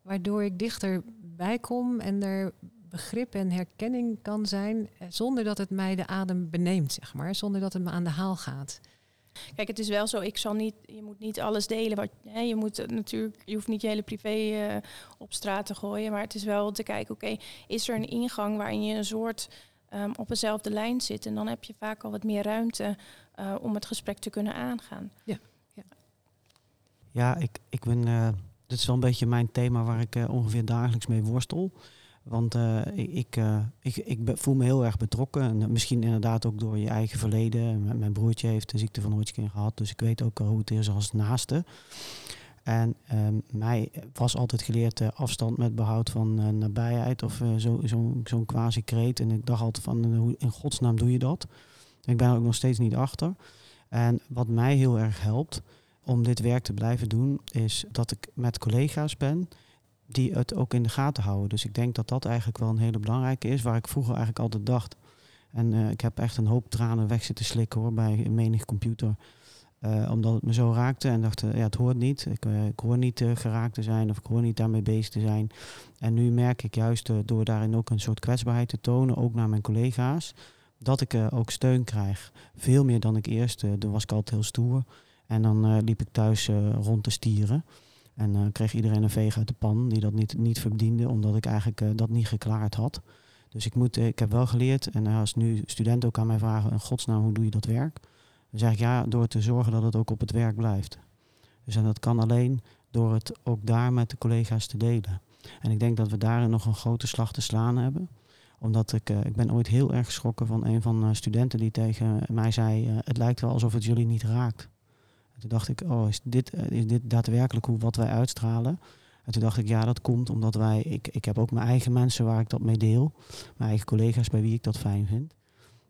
waardoor ik dichterbij kom en er begrip en herkenning kan zijn, uh, zonder dat het mij de adem beneemt, zeg maar, zonder dat het me aan de haal gaat. Kijk, het is wel zo, ik zal niet, je moet niet alles delen. Wat, hè, je moet natuurlijk, je hoeft niet je hele privé uh, op straat te gooien. Maar het is wel te kijken, oké, is er een ingang waarin je een soort um, op dezelfde lijn zit? En dan heb je vaak al wat meer ruimte uh, om het gesprek te kunnen aangaan. Ja, ja. ja ik, ik ben, uh, dit is wel een beetje mijn thema waar ik ongeveer dagelijks mee worstel. Want uh, ik, uh, ik, ik voel me heel erg betrokken. En misschien inderdaad ook door je eigen verleden. mijn broertje heeft de ziekte van Hodgkin gehad. Dus ik weet ook hoe het is als naaste. En um, mij was altijd geleerd uh, afstand met behoud van nabijheid. Of zo'n zo, zo quasi-kreet. En ik dacht altijd van, hoe in godsnaam doe je dat? Ik ben er ook nog steeds niet achter. En wat mij heel erg helpt om dit werk te blijven doen... is dat ik met collega's ben die het ook in de gaten houden. Dus ik denk dat dat eigenlijk wel een hele belangrijke is, waar ik vroeger eigenlijk altijd dacht. En ik heb echt een hoop tranen weg zitten slikken hoor, bij menig computer. Uh, omdat het me zo raakte en dacht, uh, ja, het hoort niet. Ik, ik hoor niet geraakt te zijn of ik hoor niet daarmee bezig te zijn. En nu merk ik juist door daarin ook een soort kwetsbaarheid te tonen, ook naar mijn collega's, dat ik ook steun krijg. Veel meer dan ik eerst. toen was ik altijd heel stoer. En dan liep ik thuis rond te stieren. En kreeg iedereen een veeg uit de pan die dat niet, niet verdiende, omdat ik eigenlijk dat niet geklaard had. Dus ik, moet, ik heb wel geleerd, en als nu studenten ook aan mij vragen, in godsnaam, hoe doe je dat werk? Dan zeg ik ja, door te zorgen dat het ook op het werk blijft. Dus en dat kan alleen door het ook daar met de collega's te delen. En ik denk dat we daarin nog een grote slag te slaan hebben. Omdat ik, uh, ik ben ooit heel erg geschrokken van een van de studenten die tegen mij zei, het lijkt wel alsof het jullie niet raakt. Toen dacht ik, oh, is dit, eh, is dit daadwerkelijk hoe, wat wij uitstralen? En toen dacht ik, ja, dat komt omdat wij, ik, ik heb ook mijn eigen mensen waar ik dat mee deel. Mijn eigen collega's bij wie ik dat fijn vind.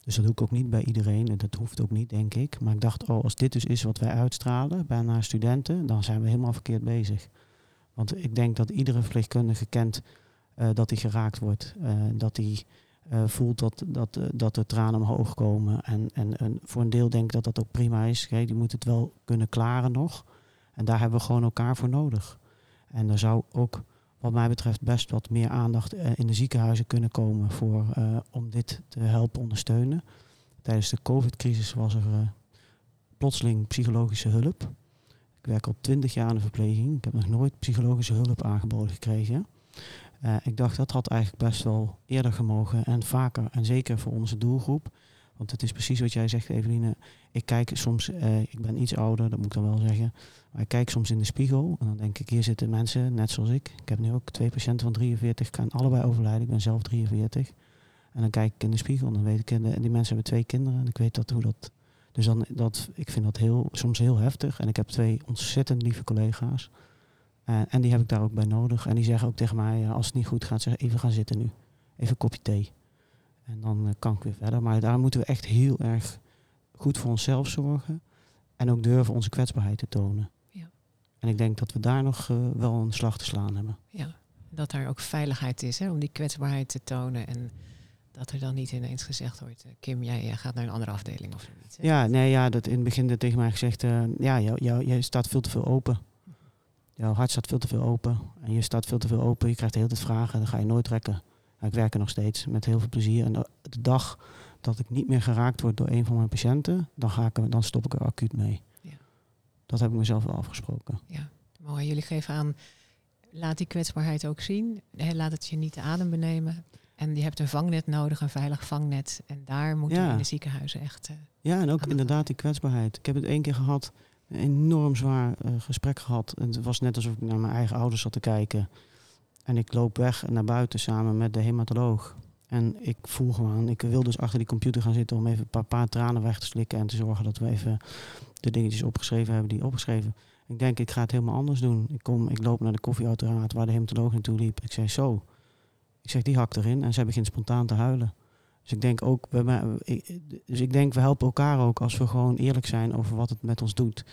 Dus dat doe ik ook niet bij iedereen en dat hoeft ook niet, denk ik. Maar ik dacht, oh, als dit dus is wat wij uitstralen bij naar studenten, dan zijn we helemaal verkeerd bezig. Want ik denk dat iedere verpleegkundige kent uh, dat hij geraakt wordt. Uh, dat hij uh, voelt dat, dat, dat de tranen omhoog komen. En, en, en, voor een deel denk ik dat dat ook prima is. Kijk, die moet het wel kunnen klaren nog. En daar hebben we gewoon elkaar voor nodig. En er zou ook, wat mij betreft, best wat meer aandacht uh, in de ziekenhuizen kunnen komen voor, om dit te helpen ondersteunen. Tijdens de COVID-crisis was er plotseling psychologische hulp. Ik werk al twintig jaar in de verpleging. Ik heb nog nooit psychologische hulp aangeboden gekregen. Ik dacht dat had eigenlijk best wel eerder gemogen en vaker. En zeker voor onze doelgroep. Want het is precies wat jij zegt, Eveline. Ik kijk soms, uh, ik ben iets ouder, dat moet ik dan wel zeggen. Maar ik kijk soms in de spiegel en dan denk ik, hier zitten mensen net zoals ik. Ik heb nu ook twee patiënten van 43, ik kan allebei overlijden. Ik ben zelf 43. En dan kijk ik in de spiegel en dan weet ik, en die mensen hebben twee kinderen en ik weet dat hoe dat. Dus dan, dat, ik vind dat heel, soms heel heftig. En ik heb twee ontzettend lieve collega's. Uh, en die heb ik daar ook bij nodig. En die zeggen ook tegen mij, als het niet goed gaat, zeg even gaan zitten nu. Even een kopje thee. En dan uh, kan ik weer verder. Maar daar moeten we echt heel erg goed voor onszelf zorgen. En ook durven onze kwetsbaarheid te tonen. Ja. En ik denk dat we daar nog wel een slag te slaan hebben. Ja, dat daar ook veiligheid is hè, om die kwetsbaarheid te tonen. En dat er dan niet ineens gezegd wordt, Kim, jij, jij gaat naar een andere afdeling of zoiets. Hè? Ja, nee, ja, dat in het begin tegen mij gezegd, ja, jou, jou, jij staat veel te veel open jouw hart staat veel te veel open. En je staat veel te veel open. Je krijgt de hele tijd vragen. Dan ga je nooit trekken. Ik werk er nog steeds met heel veel plezier. En de dag dat ik niet meer geraakt word door een van mijn patiënten, dan, ga ik dan stop ik er acuut mee. Ja. Dat heb ik mezelf wel afgesproken. Ja, mooi. Jullie geven aan, laat die kwetsbaarheid ook zien. Laat het je niet de adem benemen. En je hebt een vangnet nodig, een veilig vangnet. En daar moeten we in de ziekenhuizen echt. Uh, ja, en ook inderdaad die kwetsbaarheid. Ik heb het één keer gehad een enorm zwaar uh, gesprek gehad. En het was net alsof ik naar mijn eigen ouders zat te kijken. En ik loop weg naar buiten samen met de hematoloog. En ik voel gewoon, ik wil dus achter die computer gaan zitten om even een paar, paar tranen weg te slikken en te zorgen dat we even de dingetjes opgeschreven hebben die opgeschreven. Ik denk, ik ga het helemaal anders doen. Ik, kom, ik loop naar de koffieautomaat waar de hematoloog naartoe liep. Ik zei zo. Ik zeg, die hakt erin. En ze begint spontaan te huilen. Dus ik denk ook, dus ik denk, we helpen elkaar ook als we gewoon eerlijk zijn over wat het met ons doet.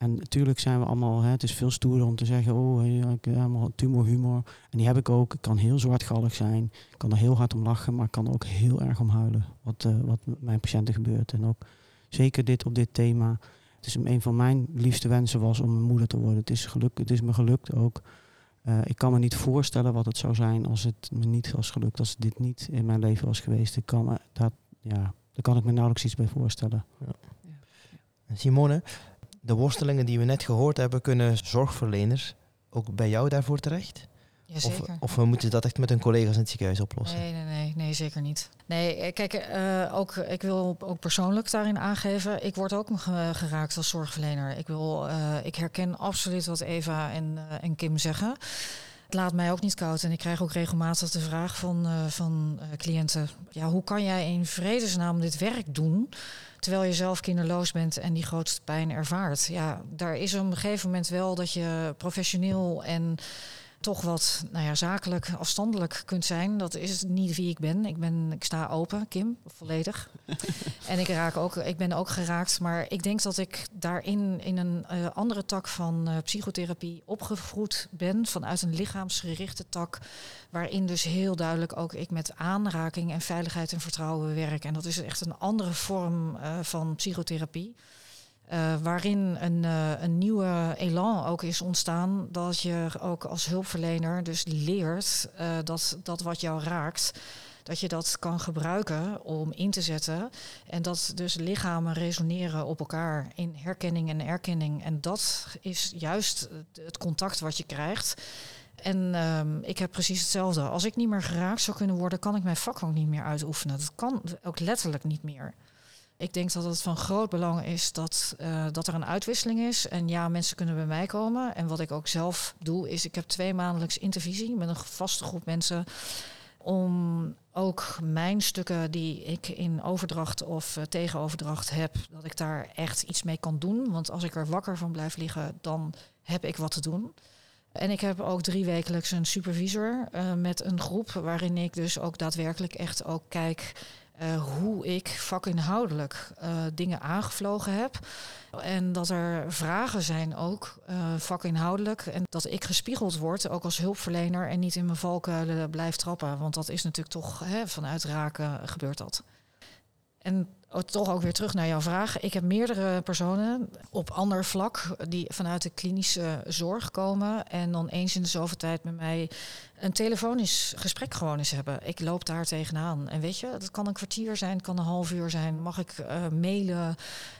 En natuurlijk zijn we allemaal, hè, het is veel stoerder om te zeggen, oh, ik heb helemaal tumorhumor. En die heb ik ook. Ik kan heel zwartgallig zijn. Ik kan er heel hard om lachen, maar ik kan er ook heel erg om huilen. Wat, uh, wat met mijn patiënten gebeurt. En ook zeker dit op dit thema. Het is een van mijn liefste wensen was om een moeder te worden. Het is, geluk, het is me gelukt ook. Uh, ik kan me niet voorstellen wat het zou zijn als het me niet was gelukt. Als dit niet in mijn leven was geweest. Ik kan me, dat, ja, daar kan ik me nauwelijks iets bij voorstellen. Ja. Simone, de worstelingen die we net gehoord hebben, kunnen zorgverleners ook bij jou daarvoor terecht? Of, of we moeten dat echt met hun collega's in het ziekenhuis oplossen? Nee, nee, nee, nee zeker niet. Nee, eh, kijk, uh, ook, ik wil ook persoonlijk daarin aangeven. Ik word ook geraakt als zorgverlener. Ik, wil, uh, ik herken absoluut wat Eva en, uh, en Kim zeggen. Het laat mij ook niet koud. En ik krijg ook regelmatig de vraag van, van cliënten: ja, hoe kan jij in vredesnaam dit werk doen? Terwijl je zelf kinderloos bent en die grootste pijn ervaart. Ja, daar is op een gegeven moment wel dat je professioneel en toch wat nou ja, zakelijk afstandelijk kunt zijn. Dat is niet wie ik ben. Ik, ben, ik sta open, Kim, volledig. en ik, raak ook, ik ben ook geraakt. Maar ik denk dat ik daarin in een uh, andere tak van uh, psychotherapie opgevoed ben. Vanuit een lichaamsgerichte tak. Waarin dus heel duidelijk ook ik met aanraking en veiligheid en vertrouwen werk. En dat is echt een andere vorm uh, van psychotherapie. Uh, waarin een, uh, een nieuwe elan ook is ontstaan. Dat je ook als hulpverlener dus leert uh, dat, dat wat jou raakt, dat je dat kan gebruiken om in te zetten. En dat dus lichamen resoneren op elkaar in herkenning en erkenning. En dat is juist het contact wat je krijgt. En um, ik heb precies hetzelfde. Als ik niet meer geraakt zou kunnen worden, kan ik mijn vak ook niet meer uitoefenen. Dat kan ook letterlijk niet meer. Ik denk dat het van groot belang is dat, uh, dat er een uitwisseling is. En ja, mensen kunnen bij mij komen. En wat ik ook zelf doe, is ik heb twee maandelijks intervisie met een vaste groep mensen. Om ook mijn stukken die ik in overdracht of uh, tegenoverdracht heb, dat ik daar echt iets mee kan doen. Want als ik er wakker van blijf liggen, dan heb ik wat te doen. En ik heb ook drie wekelijks een supervisor uh, met een groep waarin ik dus ook daadwerkelijk echt ook kijk uh, hoe ik vakinhoudelijk uh, dingen aangevlogen heb. En dat er vragen zijn ook uh, vakinhoudelijk. En dat ik gespiegeld word, ook als hulpverlener, en niet in mijn valkuilen blijf trappen. Want dat is natuurlijk toch hè, vanuit raken gebeurt dat. En toch ook weer terug naar jouw vraag. Ik heb meerdere personen op ander vlak die vanuit de klinische zorg komen en dan eens in de zoveel tijd met mij een telefonisch gesprek gewoon eens hebben. Ik loop daar tegenaan. En weet je, dat kan een kwartier zijn, het kan een half uur zijn. Mag ik uh, mailen?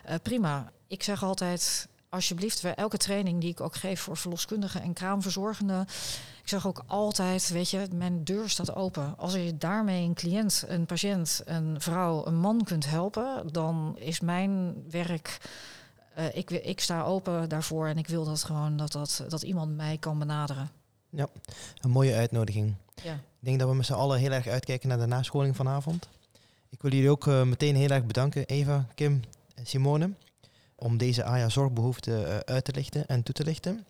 Uh, prima. Ik zeg altijd, alsjeblieft, elke training die ik ook geef voor verloskundigen en kraamverzorgenden. Ik zeg ook altijd, weet je, mijn deur staat open. Als je daarmee een cliënt, een patiënt, een vrouw, een man kunt helpen, dan is mijn werk. Uh, ik, ik sta open daarvoor en ik wil dat gewoon dat, dat, dat iemand mij kan benaderen. Ja, een mooie uitnodiging. Ja. Ik denk dat we met z'n allen heel erg uitkijken naar de nascholing vanavond. Ik wil jullie ook uh, meteen heel erg bedanken, Eva, Kim en Simone om deze AJA-zorgbehoefte uh, uit te lichten en toe te lichten.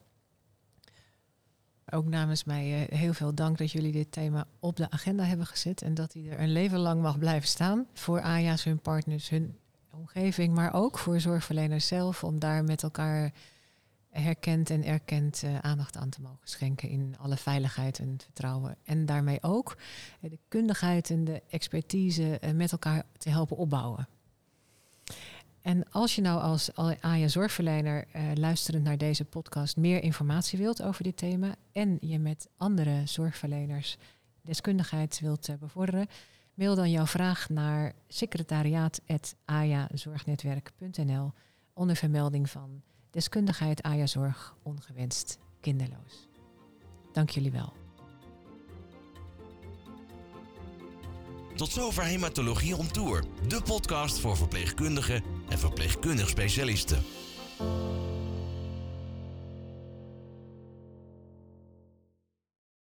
Ook namens mij uh, heel veel dank dat jullie dit thema op de agenda hebben gezet en dat hij er een leven lang mag blijven staan voor AJA's, hun partners, hun omgeving, maar ook voor zorgverleners zelf om daar met elkaar herkend en erkend uh, aandacht aan te mogen schenken in alle veiligheid en vertrouwen. En daarmee ook de kundigheid en de expertise met elkaar te helpen opbouwen. En als je nou als AJA zorgverlener uh, luisterend naar deze podcast meer informatie wilt over dit thema en je met andere zorgverleners deskundigheid wilt bevorderen, mail dan jouw vraag naar secretariaat.ajazorgnetwerk.nl onder vermelding van deskundigheid AJA Zorg ongewenst kinderloos. Dank jullie wel. Tot zover Hematologie on Tour, de podcast voor verpleegkundigen en verpleegkundig specialisten.